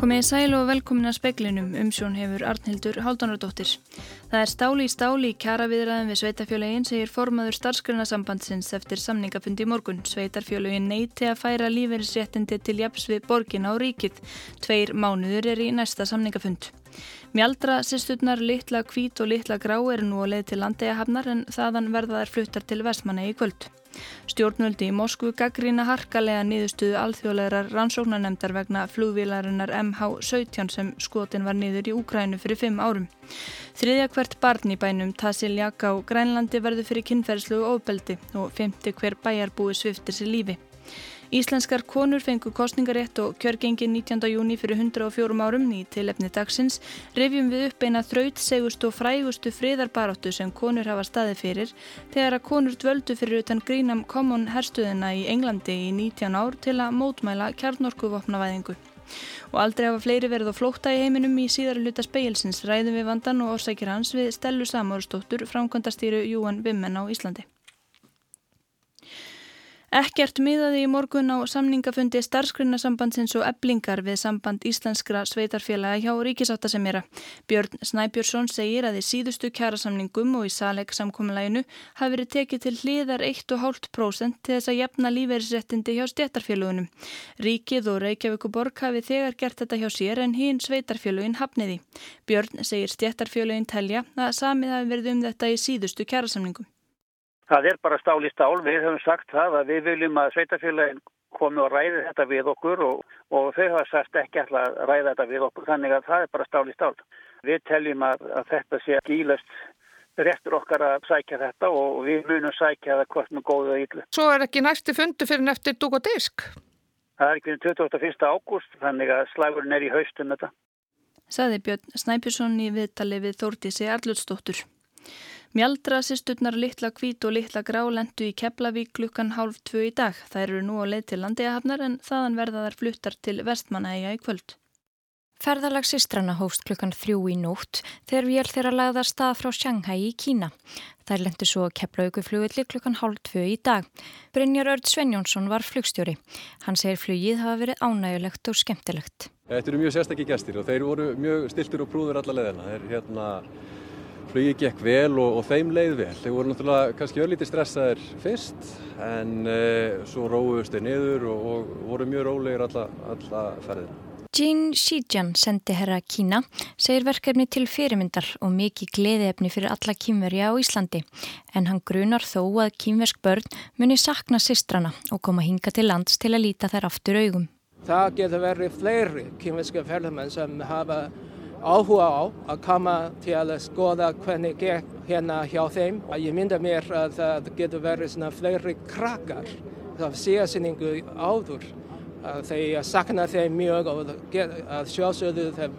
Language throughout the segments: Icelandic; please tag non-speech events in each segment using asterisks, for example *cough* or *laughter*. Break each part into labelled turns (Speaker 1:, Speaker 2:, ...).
Speaker 1: Komið í sæl og velkomin að speklinum, umsjón hefur Arnhildur Haldunardóttir. Það er stáli í stáli í kjaraviðræðin við Sveitarfjölegin, segir formaður starfsgrunasambandsins eftir samningafundi í morgun. Sveitarfjölegin neyti að færa lífeyrisréttindi til japs við borgin á ríkið. Tveir mánuður er í næsta samningafund. Mjaldra sýsturnar litla kvít og litla grá eru nú að leið til landegahafnar en þaðan verða þær fluttar til vestmanna í kvöld. Stjórnvöldi í Moskvu gaggrína harkalega niðurstuðu alþjóðlegar rannsóknarnemdar vegna flugvílarinnar MH17 sem skotin var niður í Úkrænu fyrir fimm árum. Þriðja hvert barn í bænum Tassiljaka á Grænlandi verður fyrir kynferðslu og ofbeldi og femti hver bæjarbúi sviftir sér lífi. Íslenskar konur fengu kostningarétt og kjörgengi 19. júni fyrir 104 árum í tilefni dagsins revjum við upp eina þraut, segust og frægustu friðarbaróttu sem konur hafa staði fyrir þegar að konur dvöldu fyrir utan Greenham Common herstuðina í Englandi í 19 ár til að mótmæla kjarnorkuvopnavæðingu. Og aldrei hafa fleiri verið á flókta í heiminum í síðar hluta speilsins ræðum við vandan og orsækir hans við Stellu Samórsdóttur, framkvæmdastýru Júan Vimmen á Íslandi. Ekkert miðaði í morgun á samningafundi starfsgrunnasambandsins og eblingar við samband íslenskra sveitarfélaga hjá ríkisáttasemjara. Björn Snæbjörnsson segir að í síðustu kjærasamningum og í saleg samkominlæginu hafi verið tekið til hliðar 1,5% til þess að jafna lífeyrisrettindi hjá stjættarfélagunum. Ríkið og Reykjavíkuborg hafi þegar gert þetta hjá sér en hinn sveitarfélagin hafniði. Björn segir stjættarfélagin telja að samið hafi verið um þetta í síðustu kjærasamningum.
Speaker 2: Það er bara stál í stál. Við höfum sagt það að við viljum að sveitafélagin komi og ræði þetta við okkur og, og þau hafa sagt ekki alltaf að ræða þetta við okkur. Þannig að það er bara stál í stál. Við teljum að, að þetta sé gílast réttur okkar að sækja þetta og við munum sækja það hvort með góðu og yllu.
Speaker 3: Svo er ekki næsti fundu fyrir neftir dúk og disk?
Speaker 2: Það er ekki fyrir 21. ágúst þannig að slagurinn er í haustum þetta.
Speaker 1: Saði Björn Snæpjusson í viðtali við Þórtísi Arlutsdóttur. Mjaldra sýsturnar litla kvít og litla grá lendu í Keflavík klukkan hálf tvö í dag. Það eru nú á leið til landeigahafnar en þaðan verða þær fluttar til vestmannaæja í kvöld.
Speaker 4: Ferðalag sýstrana hóst klukkan þrjú í nótt þegar vél þeirra lagða stað frá Shanghai í Kína. Þær lendu svo að Keflavíku flugilli klukkan hálf tvö í dag. Brynjar Örd Svenjónsson var flugstjóri. Hann segir flugið hafa verið ánægulegt og skemmtilegt.
Speaker 5: Þetta eru mjög sérstakki gestir og þeir voru mjög stiltur og prúður alla leðina. Þeir hérna Flugið gekk vel og, og þeim leið vel. Þeir voru náttúrulega kannski örlítið stressaðir fyrst en uh, svo róðust þeir niður og, og voru mjög rólegir alla, alla ferðina.
Speaker 4: Jean Shijian, sendi herra Kína, segir verkefni til fyrirmyndar og mikið gleðiefni fyrir alla kýmverja á Íslandi. En hann grunar þó að kýmversk börn muni sakna sistrana og koma hinga til lands til að líta þær aftur augum.
Speaker 6: Það getur verið fleiri kýmverska ferðarmenn sem hafa áhuga á að koma til að skoða hvernig gekk hérna hjá þeim. Ég mynda mér að það getur verið svona fleiri krakkar af síðasinningu áður. Þeir sakna þeim mjög og sjálfsögðu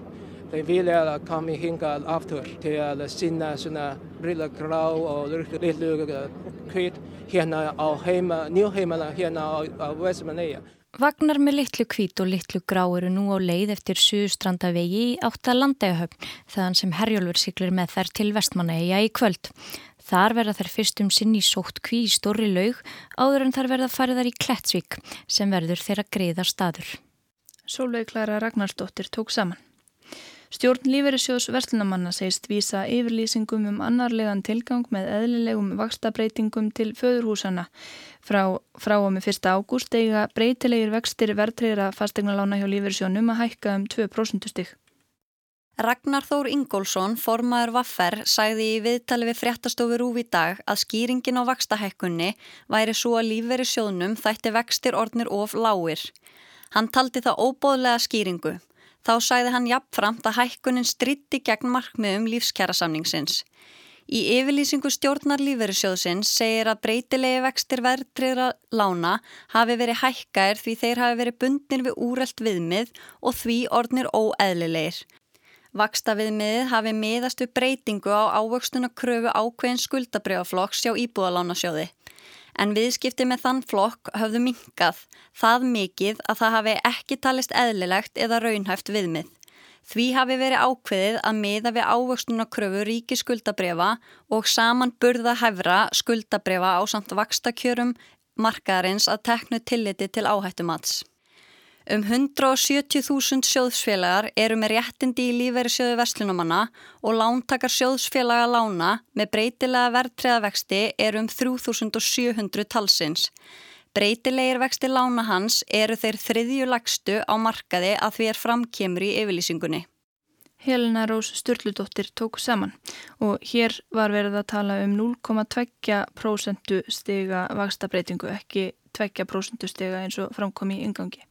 Speaker 6: Þeir vilja að koma hingað aftur til að sinna svona lilla grá og lilla kvít hérna á heima, nýjheimana hérna á Vestmanneia.
Speaker 4: Vagnar með litlu kvít og litlu grá eru nú á leið eftir Suðustrandavegi í átta landegahöfn þaðan sem herjólfur siklir með þær til vestmannaegja í kvöld. Þar verða þær fyrstum sinn í sótt kví í stóri laug áður en þar verða fariðar í Klettsvík sem verður þeirra greiða staður.
Speaker 1: Sólveig Klara Ragnarsdóttir tók saman. Stjórn Lífeyrissjóðs Verslunamanna segist vísa yfirlýsingum um annarlegan tilgang með eðlilegum vakstabreitingum til föðurhúsana. Frá, frá og með 1. ágúst eiga breytilegir vextir verðtriðra fastegnalána hjá Lífeyrissjónum að hækka um 2% stygg.
Speaker 7: Ragnar Þór Ingólfsson, formaður Vaffer, sæði í viðtali við fréttastofu Rúf í dag að skýringin á vakstahekkunni væri svo að Lífeyrissjónum þætti vextir ornir of lágir. Hann taldi það óbóðlega skýringu. Þá sæði hann jafnframt að hækkunin stritti gegn markmiðum lífskjærasamningsins. Í yfirlýsingu stjórnar lífverðisjóðsins segir að breytilegi vextir verðtriðra lána hafi verið hækkaðir því þeir hafi verið bundnir við úrelt viðmið og því orðnir óeðlilegir. Vaksta viðmiðið hafi miðast við breytingu á ávöxtuna kröfu ákveðin skuldabrjáflokks hjá Íbúðalánasjóði en viðskipti með þann flokk höfðu minkað það mikið að það hafi ekki talist eðlilegt eða raunhæft viðmið. Því hafi verið ákveðið að miða við ávöxtunarkröfu ríki skuldabrefa og saman burða hefra skuldabrefa á samt vakstakjörum markaðarins að teknu tilliti til áhættumats. Um 170.000 sjóðsfélagar eru með réttindi í lífeyri sjóðu vestlunumanna og lántakar sjóðsfélaga lána með breytilega verðtreðavexti eru um 3.700 talsins. Breytilegir vexti lána hans eru þeir þriðju lagstu á markaði að því er framkemur í yfirlýsingunni.
Speaker 1: Helena Rós Sturldudóttir tók saman og hér var verið að tala um 0,2% stiga vakstabreitingu, ekki 2% stiga eins og framkom í yngangi.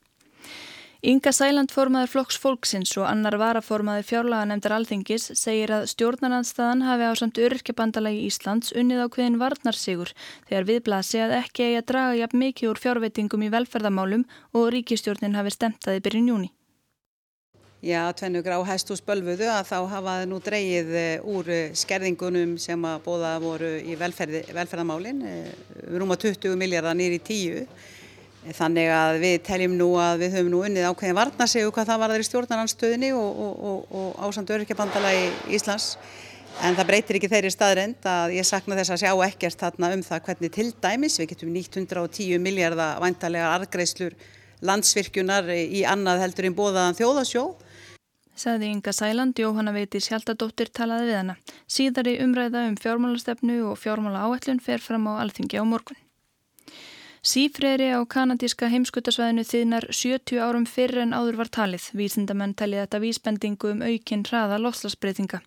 Speaker 1: Inga Sæland formaður flokks fólksins og annar varaformaður fjárlaga nefndar alþingis segir að stjórnarnanstaðan hafi á samt öryrkjabandalagi Íslands unnið á hviðin varnarsigur þegar viðblasi að ekki eigi að draga jafn mikið úr fjárveitingum í velferðamálum og ríkistjórnin hafi stemtaði byrjun júni.
Speaker 8: Já, tvennu grá hæst úr spölfuðu að þá hafa það nú dreyið eh, úr eh, skerðingunum sem að bóða voru í velferð, velferðamálin, eh, rúma 20 miljardar nýri 10 Þannig að við teljum nú að við höfum nú unnið ákveðin varna sig hvað það var þeirri stjórnarnanstöðinni og, og, og, og ásand öryrkjabandalagi Íslands. En það breytir ekki þeirri staðrend að ég sakna þess að sjá ekkert þarna um það hvernig til dæmis við getum 910 miljardar vantarlega argreislur landsvirkjunar í annað heldur en bóðaðan þjóðasjó.
Speaker 1: Saði Inga Sæland, Jóhanna Veitis Hjaltadóttir talaði við hana. Síðari umræða um fjármálastefnu og fjármála áætlun fer fram á alþingi á morgun. Sífreyri á kanadíska heimskutasvæðinu þýðnar 70 árum fyrir en áður var talið. Vísindamenn talið þetta vísbendingu um aukinn hraða loslasbreytinga.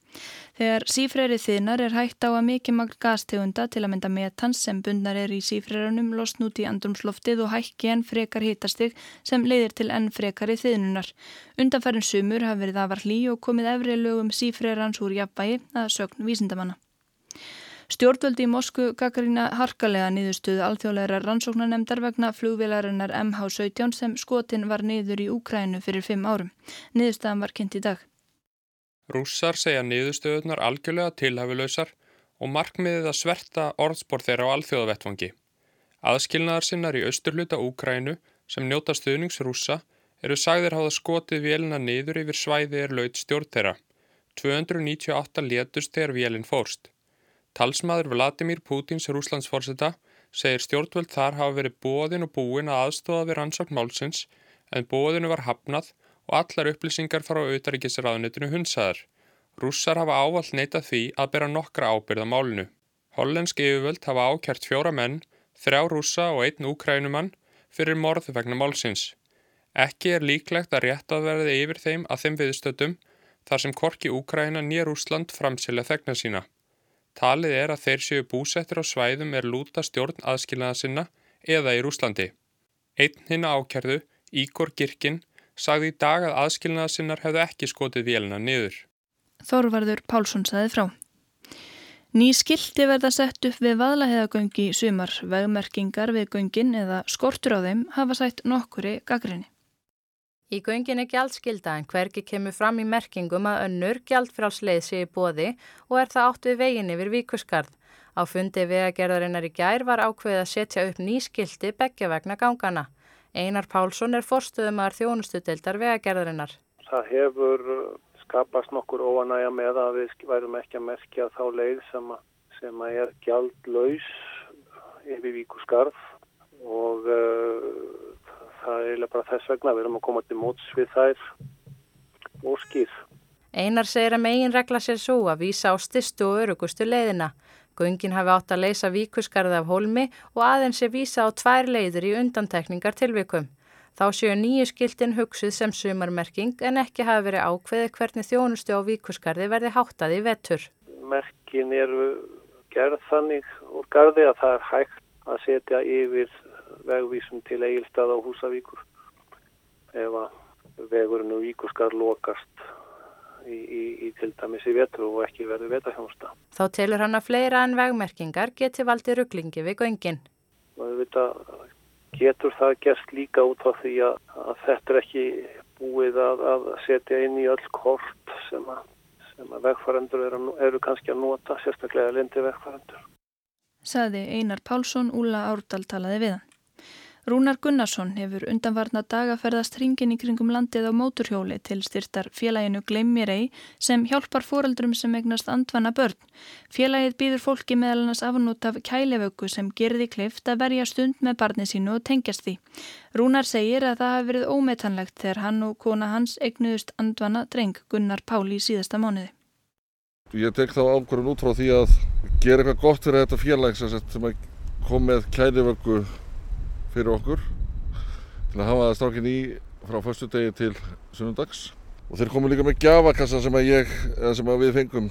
Speaker 1: Þegar sífreyri þýðnar er hægt á að mikið magn gastegunda til að mynda metans sem bundnar er í sífreyrunum losn út í andrumsloftið og hækki enn frekar hitastig sem leiðir til enn frekar í þýðnunar. Undanfærin sumur hafi verið afar hlý og komið efri lögum sífreyrans úr jafnbæi að sögn vísindamanna. Stjórnvöldi í Moskvu gaggarína harkalega niðurstuðu alþjóðleira rannsóknanemdar vegna flugvélarinnar MH17 sem skotin var niður í Úkrænu fyrir fimm árum. Niðurstaðan var kynnt í dag.
Speaker 9: Rússar segja niðurstöðunar algjörlega tilhafilösar og markmiðið að sverta orðspor þeirra á alþjóðavettvangi. Aðskilnaðar sinnar í austurluta Úkrænu sem njóta stuðnings rússa eru sagðir háða skotið vélina niður yfir svæði er laut stjórn þeirra. 298 létust þegar vélinn fórst. Talsmaður Vladimir Pútins rúslandsforsetta segir stjórnvöld þar hafa verið bóðin og búin að aðstofa við rannsókn málsins en bóðinu var hafnað og allar upplýsingar fara á auðaríkisraðunitinu hunsaðar. Rússar hafa ávall neitað því að bera nokkra ábyrða málinu. Hollensk yfirvöld hafa ákjært fjóra menn, þrjá rússa og einn úkrænumann fyrir morðu vegna málsins. Ekki er líklegt að rétt að verði yfir þeim að þeim viðstöldum þar sem korki Úkræna nýja Rúsland framsilja þegna sína. Talið er að þeir séu búsettir á svæðum er lúta stjórn aðskilnaða sinna eða í Rúslandi. Einn hinn ákerðu, Ígor Girkin, sagði í dag að aðskilnaða sinnar hefðu ekki skotið vélina niður.
Speaker 1: Þorvarður Pálsson saði frá. Ný skildi verða sett upp við vaðlaheðagöngi sumar, vegmerkingar við göngin eða skortur á þeim hafa sætt nokkuri gaggrinni.
Speaker 10: Í göngin er gjaldskilda en hverki kemur fram í merkingum að önnur gjaldfrálsleið sé í bóði og er það átt við veginn yfir víkusgarð. Á fundi vegagerðarinnar í gær var ákveðið að setja upp nýskildi begja vegna gangana. Einar Pálsson er forstuðumar þjónustudeldar vegagerðarinnar.
Speaker 11: Það hefur uh, skapast nokkur óanægja með að við værum ekki að merkja þá leið sem, sem er gjaldlaus yfir víkusgarð og uh, það er bara þess vegna, við erum að koma til móts við þær og skýr.
Speaker 10: Einar segir að megin regla sér svo að vísa á stystu og örugustu leiðina. Gungin hafi átt að leysa víkusgarði af holmi og aðeins sé vísa á tvær leiður í undantekningar tilvikum. Þá séu nýju skiltin hugsuð sem sumarmerking en ekki hafi verið ákveði hvernig þjónustu á víkusgarði verði háttað í vettur.
Speaker 11: Merkin eru gerð þannig úr gardi að það er hægt að setja yfir vegvísum til Egilstað á Húsavíkur ef að vegurinn og víkur skar lokast í, í, í til dæmis í vetru og ekki verði vetahjónsta.
Speaker 10: Þá telur hann að fleira en vegmerkingar geti valdi rugglingi við göngin.
Speaker 11: Getur það gerst líka út á því að, að þetta er ekki búið að, að setja inn í öll kort sem að, að vegfærandur eru, eru kannski að nota, sérstaklega lindi vegfærandur.
Speaker 1: Saði Einar Pálsson, Úla Árdal talaði við hann. Rúnar Gunnarsson hefur undanvarna dagaferðast hringin í kringum landið á móturhjóli til styrtar félaginu Gleimmirei sem hjálpar fóreldrum sem egnast andvana börn. Félagið býður fólki meðal annars afnútt af kælevöku sem gerði klift að verja stund með barni sínu og tengjast því. Rúnar segir að það hafi verið ómetanlegt þegar hann og kona hans egnuðust andvana dreng Gunnar Páli í síðasta mánuði.
Speaker 12: Ég tek þá ákvörðun út frá því að gera eitthvað gott fyrir þetta félag sem kom með kælevöku fyrir okkur til að hafa strákin í frá förstu degi til sunnundags og þeir komu líka með gjafakassa sem að ég, eða sem að við fengum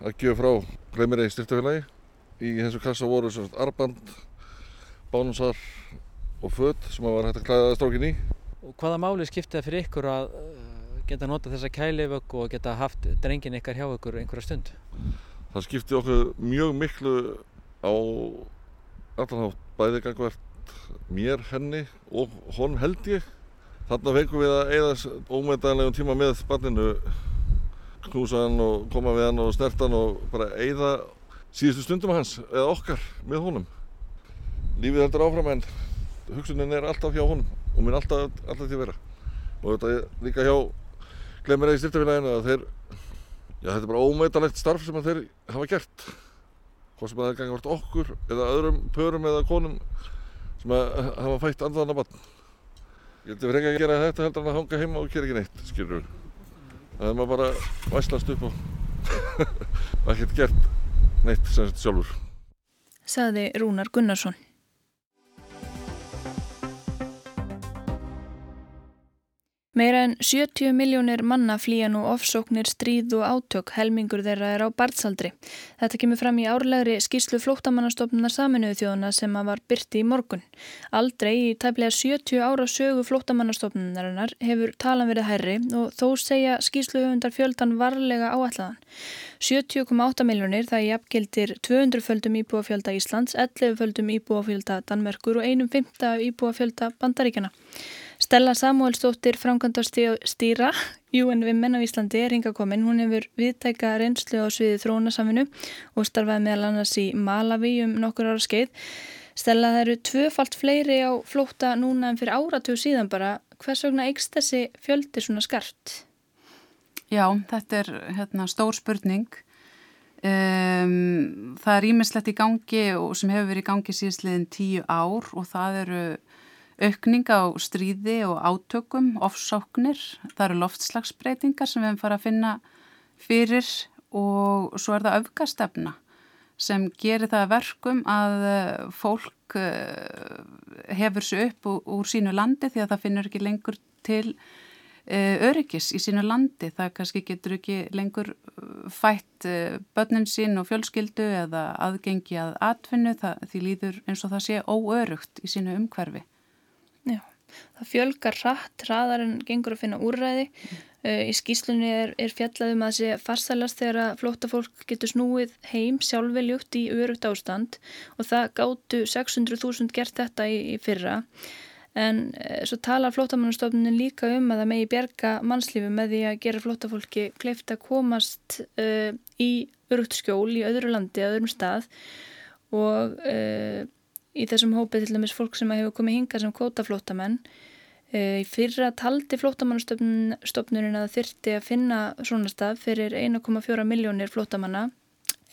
Speaker 12: að gefa frá Gleimirei styrtafélagi í þessu kassa voru svona arband, bánusar og född sem að var hægt að klæða strákin í.
Speaker 13: Og hvaða máli skipti það fyrir ykkur að uh, geta nota þessa kælivögg og geta haft drengin ykkar hjá ykkur einhverja stund?
Speaker 12: Það skipti okkur mjög miklu á allan hátt. Bæði gangverð mér, henni og hon held ég. Þarna fengum við að eigða ómeðdæðanlegum tíma með barninu, knúsa hann og koma við hann og snerta hann og bara eigða síðustu stundum hans eða okkar með honum. Lífið heldur áfram en hugsunin er alltaf hjá honum og minn alltaf, alltaf til að vera. Og þetta er líka hjá Glemir eða í styrtafélaginu að þeir, já þetta er bara ómeðdæðanlegt starf sem þeir hafa gert. Hvort sem það er gangið vart okkur eða öðrum pörum eða konum sem að hafa fætt andaðan að batn. Ég held að við reyngja að gera þetta heldur en að hanga heima og gera ekki neitt, skilur við. Það er maður bara væslast upp og *laughs* ekkert gert neitt sem þetta sjálfur.
Speaker 1: Saði Rúnar Gunnarsson. Meira en 70 miljónir manna flýja nú ofsóknir, stríð og átök, helmingur þeirra er á barnsaldri. Þetta kemur fram í árlegri skýslu flóttamannastofnunar saminuðu þjóðuna sem að var byrti í morgun. Aldrei í tæplega 70 ára sögu flóttamannastofnunarinnar hefur talan verið herri og þó segja skýsluhöfundar fjöldan varlega áætlaðan. 70,8 miljónir það jafngildir 200 földum íbúafjölda Íslands, 11 földum íbúafjölda Danmerkur og 1,5 íbúafjölda Bandaríkjana. Stella Samuelsdóttir framkvæmdastýra UN Women á Íslandi er hingakomin. Hún hefur viðtæka reynslu á sviði þróunasaminu og starfaði meðal annars í Malawi um nokkur ára skeið. Stella það eru tvöfalt fleiri á flótta núna en fyrir áratug síðan bara. Hvers vegna eikst þessi fjöldi svona skart?
Speaker 14: Já, þetta er hérna, stór spurning. Um, það er ímislegt í gangi og sem hefur verið í gangi síðastliðin tíu ár og það eru aukning á stríði og átökum, ofsóknir, það eru loftslagsbreytingar sem við hefum farið að finna fyrir og svo er það öfgastefna sem gerir það verkum að eh, fólk eh, hefur sér upp úr sínu landi því að það finnur ekki lengur til eh, öryggis í sínu landi. Það kannski getur ekki lengur fætt börnin sín og fjölskyldu eða aðgengi að atvinnu það, því líður eins og það sé óörugt í sínu umhverfi.
Speaker 1: Já, það fjölgar rætt, ræðar en gengur að finna úrræði. Mm. Uh, í skýslunni er, er fjallaðum að sé farsalast þegar að flóta fólk getur snúið heim sjálfveljugt í örugt ástand og það gáttu 600.000 gert þetta í, í fyrra. En uh, svo tala flótamannastofnunin líka um að það megi bjerga mannslífi með því að gera flótafólki kleift að komast uh, í örugt skjól í öðru landi, öðrum stað og í þessum hópið til dæmis fólk sem hefur komið hinga sem kvótaflótamenn. Í fyrra taldi flótamannastofnurinn að þyrti að finna svona stað fyrir 1,4 miljónir flótamanna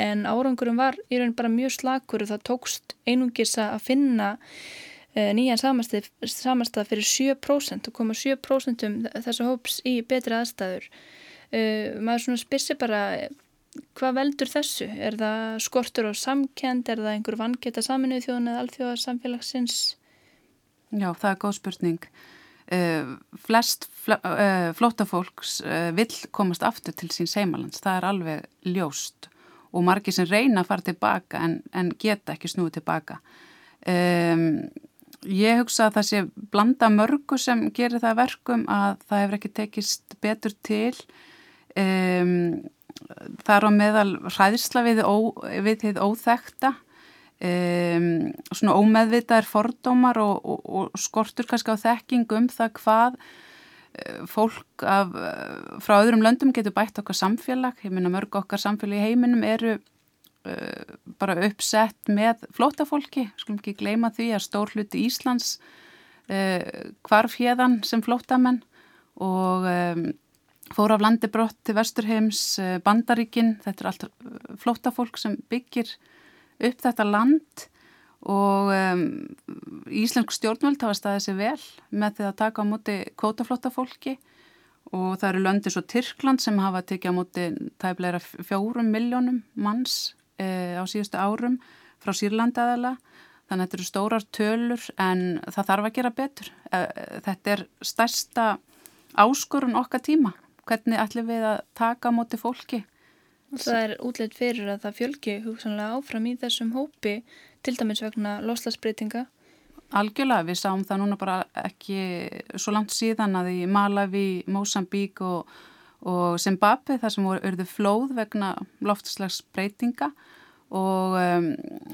Speaker 1: en árangurum var í raun bara mjög slakur og það tókst einungis að finna nýjan samastað, samastað fyrir 7% og koma 7% um þessu hóps í betri aðstæður. Maður svona spyrsi bara hvað veldur þessu? Er það skortur á samkend? Er það einhver vangeta saminuð þjóðan eða alþjóðarsamfélagsins?
Speaker 14: Já, það er góð spurning. Uh, flest fl uh, eh, flótafólks uh, vill komast aftur til sín seimalands. Það er alveg ljóst og margir sem reyna að fara tilbaka en, en geta ekki snúið tilbaka. Um, ég hugsa að það sé blanda mörgu sem gerir það verkum að það hefur ekki tekist betur til um, það er á meðal hræðisla við, ó, við þið óþekta um, svona ómeðvitaðir fordómar og, og, og skortur kannski á þekkingum það hvað uh, fólk af, uh, frá öðrum löndum getur bætt okkar samfélag, ég minna mörg okkar samfélag í heiminum eru uh, bara uppsett með flótafólki, skulum ekki gleyma því að stór hluti Íslands uh, hvarf hérðan sem flótamenn og um, fór af landibrott til Vesturheims, uh, Bandaríkin, þetta er allt flótafólk sem byggir upp þetta land og um, Íslensk stjórnvöld hafa staðið sér vel með því að taka á móti kvótaflótafólki og það eru löndi svo Tyrkland sem hafa tekið á móti tæfleira fjórum miljónum manns e, á síðustu árum frá Sýrlandi aðala þannig að þetta eru stórar tölur en það þarf að gera betur. E, þetta er stærsta áskorun okkar tíma. Hvernig ætlum við að taka á móti fólki?
Speaker 1: Það er útleitt fyrir að það fjölgi hugsanlega áfram í þessum hópi til dæmis vegna loslasbreytinga.
Speaker 14: Algjörlega, við sáum það núna bara ekki svo langt síðan að í Malawi, Mosambík og, og Zimbabwe þar sem voru örðu flóð vegna loftslagsbreytinga og um,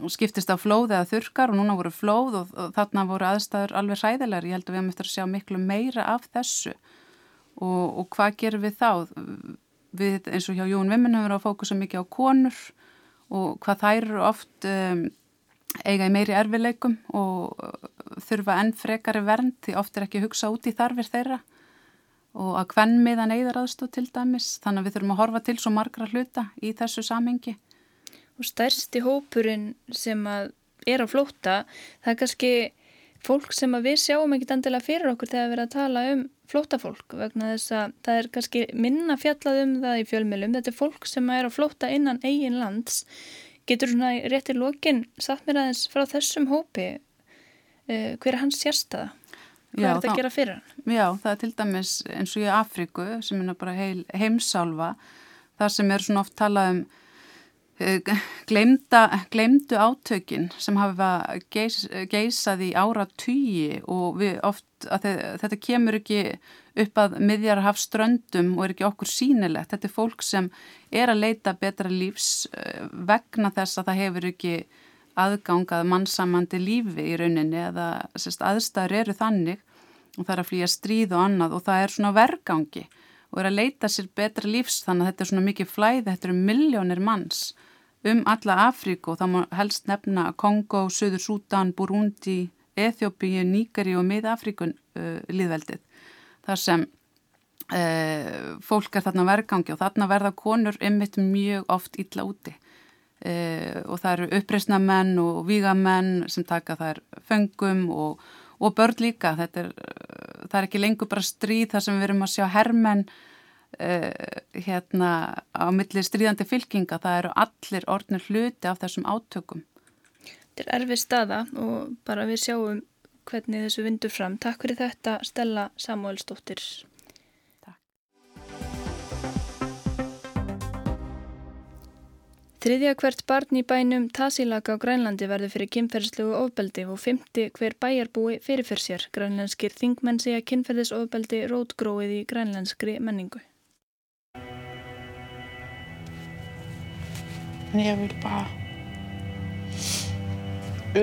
Speaker 14: skiptist á flóð eða þurkar og núna voru flóð og, og þarna voru aðstæður alveg hræðilegar. Ég held að við hefum eftir að sjá miklu meira af þessu og, og hvað gerum við þá? Við eins og hjá Jón Vimmin höfum við að fókusa mikið á konur og hvað þær eru oft um, eiga í meiri erfileikum og þurfa enn frekari vernd því oft er ekki að hugsa út í þarfir þeirra og að hvern miðan eigðar aðstóð til dæmis þannig að við þurfum að horfa til svo margra hluta í þessu samengi.
Speaker 1: Og stærsti hópurinn sem að er á flóta það er kannski fólk sem að við sjáum ekkit endilega fyrir okkur þegar við erum að tala um flótafólk vegna þess að það er kannski minna fjallað um það í fjölmjölum þetta er fólk sem er á flóta innan eigin lands Getur svona réttir lokin satt mér aðeins frá þessum hópi uh, hver er hans sérstaða? Hvað já, er þetta að gera fyrir hann?
Speaker 14: Já, það er til dæmis eins og í Afriku sem er bara heil, heimsálfa þar sem er svona oft talað um uh, gleymda, gleymdu átökin sem hafa geis, geisað í ára tugi og oft þetta kemur ekki upp að miðjarhafströndum og er ekki okkur sínilegt. Þetta er fólk sem er að leita betra lífs eh, vegna þess að það hefur ekki aðgangað mannsamandi lífi í rauninni eða sérst, aðstæður eru þannig og það er að flýja stríð og annað og það er svona vergangi og er að leita sér betra lífs þannig að þetta er svona mikið flæði, þetta eru miljónir manns um alla Afríku. Og það má helst nefna Kongo, Suður Sútan, Burundi, Eþjópíu, Níkari og Mið-Afríkun uh, liðveldið þar sem uh, fólk er þarna vergangi og þarna verða konur ymmit mjög oft illa úti. Uh, og það eru uppreysna menn og vígamenn sem taka þær föngum og, og börn líka er, uh, það er ekki lengur bara stríð þar sem við erum að sjá hermenn uh, hérna á milli stríðandi fylkinga, það eru allir orðnir hluti af þessum átökum
Speaker 1: Þetta er erfið staða og bara við sjáum hvernig þessu vindur fram. Takk fyrir þetta Stella Samuelsdóttir. Þriðja hvert barn í bænum Tasilaka á Grænlandi verður fyrir kynferðslegu ofbeldi og fymti hver bæjarbúi fyrirfyr sér. Grænlenskir þingmenn segja kynferðisofbeldi rótgróið í grænlenskri menningu.
Speaker 15: Jeg vil bare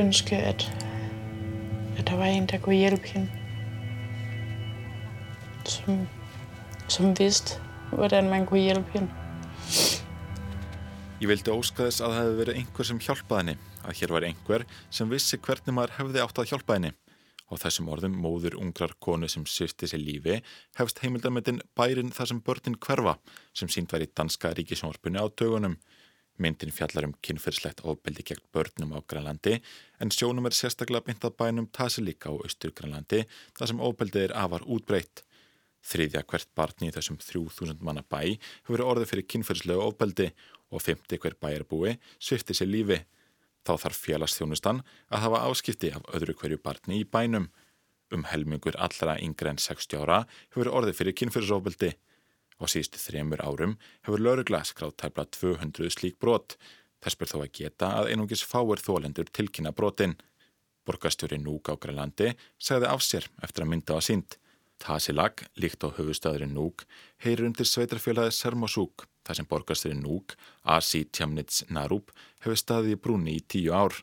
Speaker 15: ønske, at der var en, der kunne hjælpe hende. Som, som vidste, hvordan man kunne hjælpe hende.
Speaker 16: Ég vildi óska þess að það hefði verið einhver sem hjálpaði henni, að hér var einhver sem vissi hvernig maður hefði átt að hjálpa henni. Og þessum orðum móður ungrar konu sem sýfti sér lífi hefst heimildametin Bærin þar sem börnin hverfa sem sínt var í danska ríkisjónvarpunni á dögunum. Myndin fjallar um kynfyrirslegt ofbeldi gegn börnum á Grænlandi en sjónum er sérstaklega byntað bænum Tasilíka á Östur Grænlandi þar sem ofbeldið er afar útbreytt. Þriðja hvert barni í þessum 3000 manna bæ hefur orðið fyrir kynfyrirslegu ofbeldi og 50 hver bæjarbúi svifti sér lífi. Þá þarf félagstjónustan að hafa áskipti af öðru hverju barni í bænum. Um helmingur allra yngre en 60 ára hefur orðið fyrir kynfyrirsofbeldi. Á síðustu þremur árum hefur laurugla skráð tæpla 200 slík brot. Þess ber þó að geta að einungis fáir þólendur tilkynna brotin. Borgastjóri Núk á Grænlandi segði af sér eftir að mynda á sínd. Tasilag, líkt á höfustöðurinn Núk, heyrir undir sveitarfélagi Sermosúk, þar sem borgastjóri Núk, Asi Tjamnits Narúp, hefur staðið í brúni í tíu ár.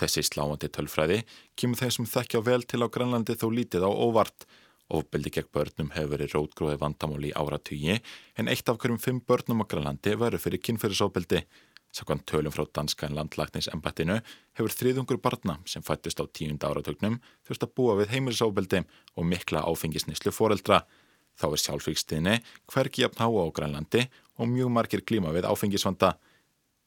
Speaker 16: Þessi sláandi tölfræði kemur þeim sem þekkja vel til á Grænlandi þó lítið á óvart Ofbeldi gegn börnum hefur verið rótgróði vandamáli í áratugi en eitt af hverjum fimm börnum á Grænlandi verður fyrir kynferðisofbeldi. Sakvan tölum frá danskan landlagningsembattinu hefur þriðungur barna sem fættist á tíunda áratögnum þurft að búa við heimilisofbeldi og mikla áfengisnislu foreldra. Þá er sjálfvíkstíðinni hvergi jafn háa á Grænlandi og mjög margir glíma við áfengisvanda.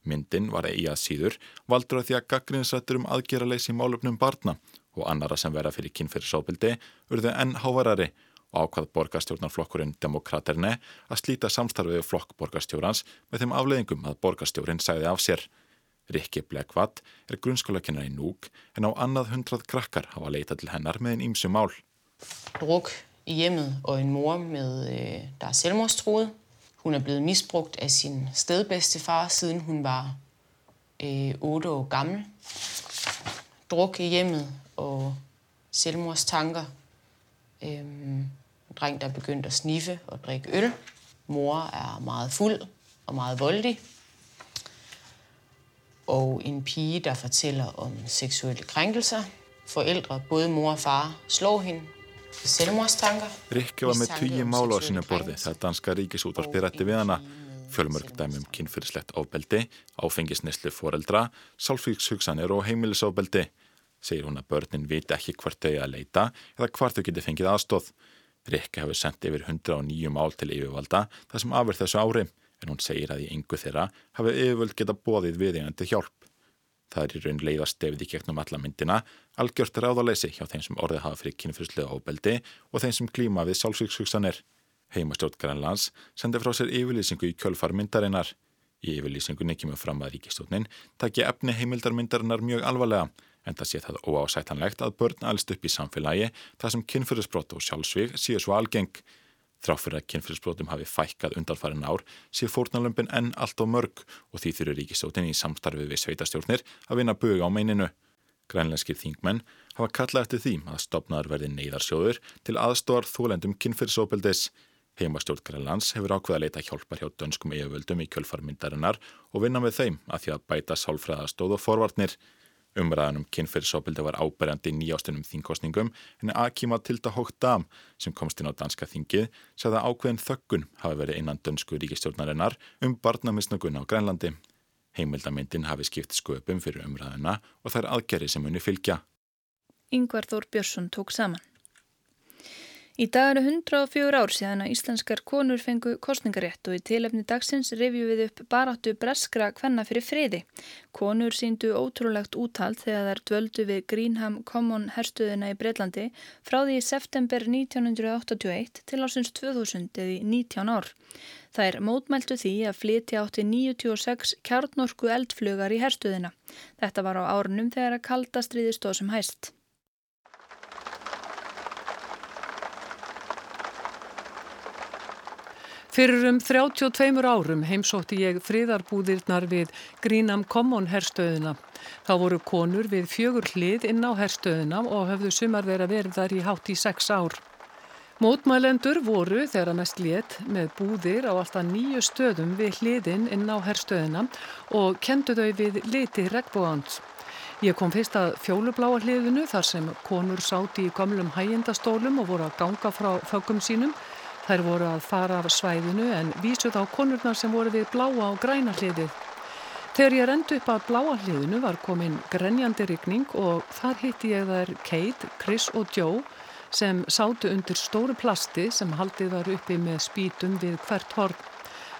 Speaker 16: Myndin var í að síður valdur að því að gaggrinsrættur um aðgerraleysi málöfnum barna og annara sem vera fyrir kynfyrirsofbeldi urðu enn hávarari ákvað borgarstjórnarflokkurinn Demokraterni að slíta samstarfið flokk borgarstjórans með þeim afleðingum að borgarstjórinn sæði af sér. Rikki Blekvat er grunnskólakennar í Núk en á annað hundrað krakkar hafa leitað til hennar með einn ímsu mál.
Speaker 15: Druk í hjemmet og en mor með øh, der er selvmordstruet. Hun er blevet misbrugt af sin stedbedstefar siden hun var øh, 8 år gammel. Druk i hjemmet og selvmordstanker. Øhm, en dreng, der er begyndt at sniffe og drikke øl. Mor er meget fuld og meget voldelig. Og en pige, der fortæller om seksuelle krænkelser. Forældre, både mor og far, slår hende. Selvmordstanker.
Speaker 16: Rikki var með tugi mála á sínu borði þegar danska ríkisútvarpi rætti við hana. Fjölmörg dæmum kynfyrirslegt ábeldi, áfengisneslu foreldra, sálfíkshugsanir og heimilisofbeldi. Segir hún að börnin viti ekki hvert þau að leita eða hvart þau geti fengið aðstóð. Rikka hefur sendt yfir 109 mál til yfirvalda þar sem afverð þessu ári en hún segir að í yngu þeirra hafi yfirvöld geta bóðið viðingandi hjálp. Það er í raun leiðast stefið í gegnum alla myndina, algjört ráðaleysi hjá þeim sem orðið hafa fyrir kynfyrslega óbeldi og þeim sem klíma við sálsvíkshugsanir. Heimastjórn Grænlands sendi frá sér yfirlýsingu í kjölfar myndarinnar. Í yfirlýsingunni kemur fram að ríkistjónin taki efni heimildarmyndarinnar mjög alvarlega en það sé það óásættanlegt að börn alst upp í samfélagi þar sem kynfyrirsbrot og sjálfsvík séu svo algeng. Þráfyrir að kynfyrirsbrotum hafi fækkað undanfærin ár sé fórnalömpin enn allt á mörg og því þurru ríkistjótin í samstarfið við sveitastjórnir að vinna buga á meininu. Grænlenskir þingmenn hafa kallað eftir því að stopnaður verði neyðarsjóður til aðstóðar þólendum kynfyrirsópeldis. Heimastjórn Grænlands hefur ákveða að leita hjálpar hjá dönskum eigavöldum í kjölfarmyndarinnar og vinna með þeim að því að bæta sálfræðastóð og forvarnir. Umræðanum kynferðsóbildi var áberjandi nýjástunum þingkostningum en Akima Tilda Hókdam sem komst inn á danska þingið sagði að ákveðin þöggun hafi verið innan dönsku ríkistjórnarinnar um barnamisnögun á Grænlandi. Heimildamindin hafi skipt sköpum fyrir umræðuna og þær aðgerri sem unni fylgja.
Speaker 1: Yngvar Þór Björnsson tók saman. Í dag eru 104 ár síðan að íslenskar konur fengu kostningarétt og í tilefni dagsins revju við upp baráttu breskra kvenna fyrir friði. Konur síndu ótrúlegt úthald þegar þær dvöldu við Greenham Common herstuðina í Breitlandi frá því í september 1981 til ásins 2000 eða í 19 ár. Það er mótmæltu því að flytja átti 96 kjarnorku eldflugar í herstuðina. Þetta var á árunum þegar að kalda stríði stóð sem hæst.
Speaker 17: Fyrir um 32 árum heimsótti ég friðarbúðirnar við Greenham Common herstöðuna. Þá voru konur við fjögur hlið inn á herstöðuna og höfðu sumar þeirra verið þar í hátt í sex ár. Mótmælendur voru þeirra mest létt með búðir á alltaf nýju stöðum við hliðin inn á herstöðuna og kendu þau við liti regnbóðans. Ég kom fyrst að fjólubláa hliðinu þar sem konur sáti í gamlum hægjendastólum og voru að ganga frá fögum sínum Þær voru að fara af svæðinu en vísuð á konurnar sem voru við bláa og græna hliðið. Þegar ég rendu upp að bláa hliðinu var komin grenjandi rigning og þar hitti ég þær Kate, Chris og Joe sem sátu undir stóru plasti sem haldið var uppi með spítum við hvert horn.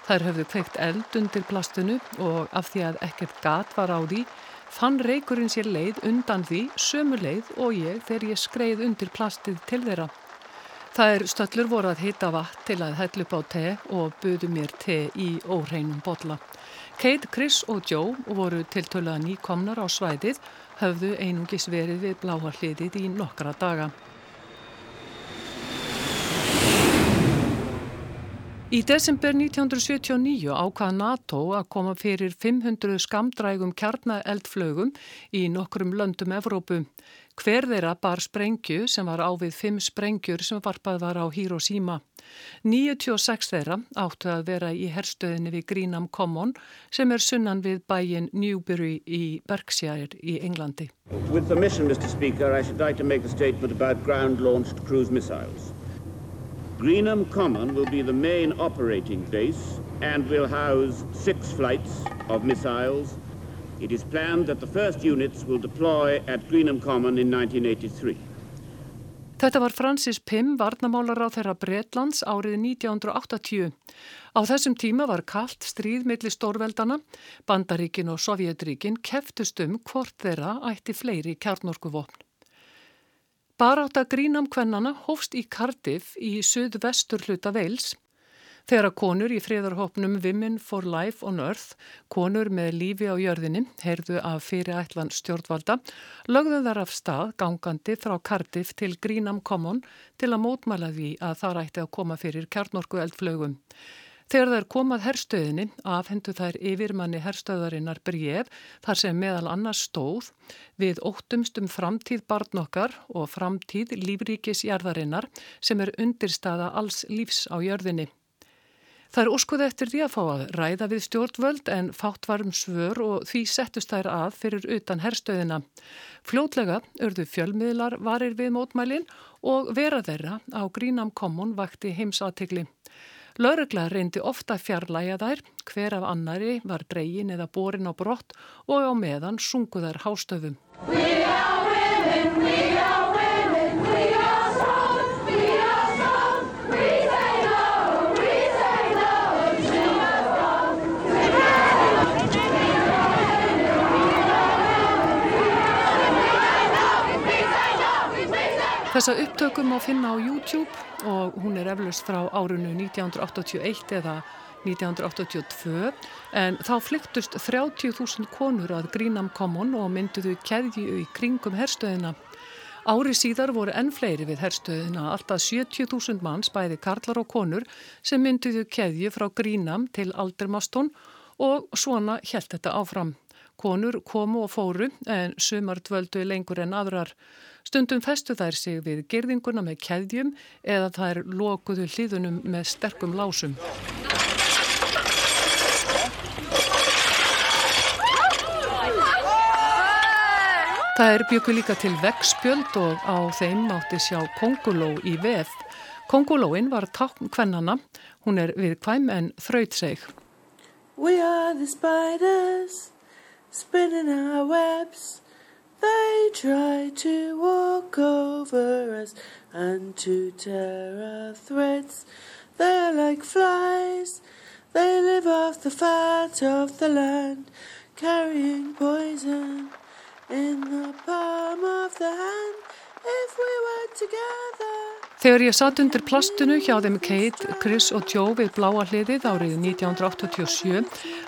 Speaker 17: Þær höfðu kveikt eld undir plastinu og af því að ekkert gat var á því fann reykurinn sér leið undan því sömu leið og ég þegar ég skreið undir plastið til þeirra. Það er stöllur voru að hita vatn til að hætlu upp á te og buðu mér te í óreinum botla. Kate, Chris og Joe voru tiltölaða nýkomnar á svæðið, höfðu einungis verið við bláa hliðið í nokkra daga. Í desember 1979 ákvað NATO að koma fyrir 500 skamdrægum kjarnaeldflögum í nokkrum löndum Evrópu. Hver þeirra bar sprengju sem var á við fimm sprengjur sem varpað var á Hiroshima. 96 þeirra áttu að vera í herstöðinni við Greenham Common sem er sunnan við bæin Newbury í Berkshire í Englandi. With permission, Mr. Speaker, I should like to make a statement about ground-launched cruise missiles.
Speaker 18: Greenham Common will be the main operating base and will house six flights of missiles. It is planned that the first units will deploy at Greenham Common in 1983.
Speaker 17: Þetta var Francis Pym, varnamálar á þeirra Bretlands árið 1980. Á þessum tíma var kallt stríð millir stórveldana, Bandaríkin og Sovjetríkin keftust um hvort þeirra ætti fleiri kjarnorkuvopn. Baráta grínam kvennana hófst í Cardiff í suðvestur hluta Veils. Þegar konur í friðarhópnum Women for Life on Earth, konur með lífi á jörðinni, heyrðu af fyrirætlan stjórnvalda, lögðu þar af stað gangandi frá Cardiff til Greenham Common til að mótmæla því að það rætti að koma fyrir kjarnorku eldflögum. Þegar þær komað herstöðinni afhendu þær yfirmanni herstöðarinnar bref þar sem meðal annars stóð við óttumst um framtíð barnokkar og framtíð lífríkisjarðarinnar sem er undirstaða alls lífs á jörðinni. Það er óskuð eftir því að fá að ræða við stjórnvöld en fátt varum svör og því settust þær að fyrir utan herstöðina. Fljótlega örðu fjölmiðlar varir við mótmælin og vera þeirra á Greenham Common vakti heimsatikli. Lörugla reyndi ofta fjarlæga þær, hver af annari var dreygin eða borin á brott og á meðan sunguðar hástöfum. Þessa upptökum má finna á YouTube og hún er eflust frá árunnu 1981 eða 1982 en þá flyktust 30.000 konur að Greenham Common og mynduðu keðju í kringum herstöðina. Ári síðar voru enn fleiri við herstöðina, alltaf 70.000 manns bæði karlar og konur sem mynduðu keðju frá Greenham til Aldermaston og svona helt þetta áfram. Konur komu og fóru en sumar dvöldu lengur en aðrar. Stundum festu þær sig við gerðinguna með keðjum eða þær lokuðu hlýðunum með sterkum lásum. Það er byggu líka til veggspjöld og á þeim mátti sjá konguló í veð. Kongulóin var tákn kvennana, hún er við kvæm en þraut seg. We are the spiders spinning our webs They try to walk over us and to tear our threads. They're like flies, they live off the fat of the land, carrying poison in the palm of the hand. Þegar ég satt undir plastinu hjá þeim Kate, Chris og Joe við bláa hliðið árið 1987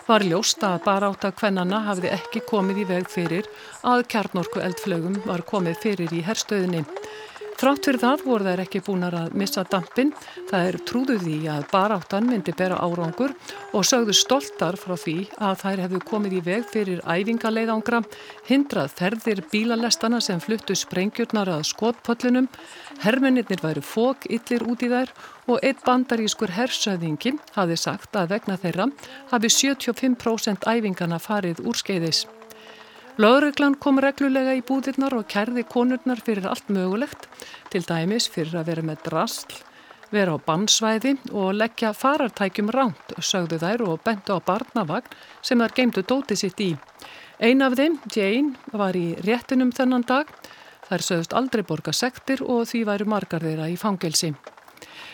Speaker 17: var ljóst að baráta kvennana hafði ekki komið í veg fyrir að kjarnorku eldflögum var komið fyrir í herstöðinni. Þrátt fyrir það voru þær ekki búinar að missa dampin. Það er trúðuð í að baráttan myndi bera árangur og sögðu stoltar frá því að þær hefðu komið í veg fyrir æfingaleiðangra, hindrað ferðir bílalestana sem fluttu sprengjurnar að skotpöllunum, hermennir væri fók illir út í þær og eitt bandarískur hersöðingi hafi sagt að vegna þeirra hafi 75% æfingana farið úr skeiðis. Lauruglan kom reglulega í búðirnar og kærði konurnar fyrir allt mögulegt, til dæmis fyrir að vera með drasl, vera á bannsvæði og leggja farartækjum ránt, sögðu þær og bentu á barnavagn sem þær geimdu dótið sitt í. Ein af þeim, Jane, var í réttinum þennan dag. Þær sögðust aldrei borga sektir og því væru margar þeirra í fangelsi.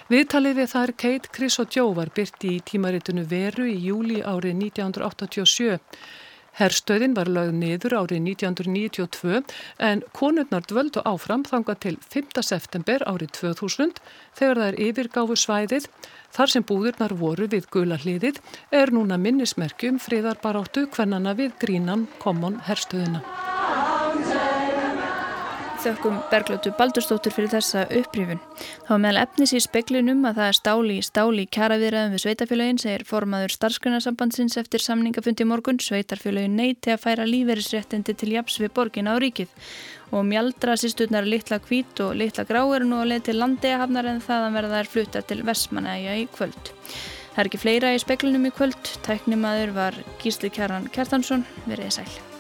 Speaker 17: Viðtalið við þær Kate, Chris og Joe var byrti í tímaritinu Veru í júli árið 1987. Herstöðin var lögð niður árið 1992 en konurnar dvöldu áfram þangað til 5. september árið 2000 þegar það er yfirgáfu svæðið. Þar sem búðurnar voru við gula hliðið er núna minnismerkjum friðarbaráttu hvernana við grínan Common herstöðina
Speaker 1: þökkum Bergljótu Baldurstóttur fyrir þessa upprýfun. Þá meðal efnis í speklinum að það er stáli í stáli í kjaraviðræðum við sveitafélagin segir formaður starfsgrunarsambandsins eftir samningafundi morgun sveitarfélagin neyti að færa líferisréttindi til japs við borgin á ríkið og mjaldra sýsturnar litla kvít og litla grá eru nú að leið til landeihafnar en þaðan verða þær flutta til Vestmanæja í kvöld. Það er ekki fleira í speklinum í kvöld, tæknimaður var Gísli Kjaran Kjartansson, verið sæl.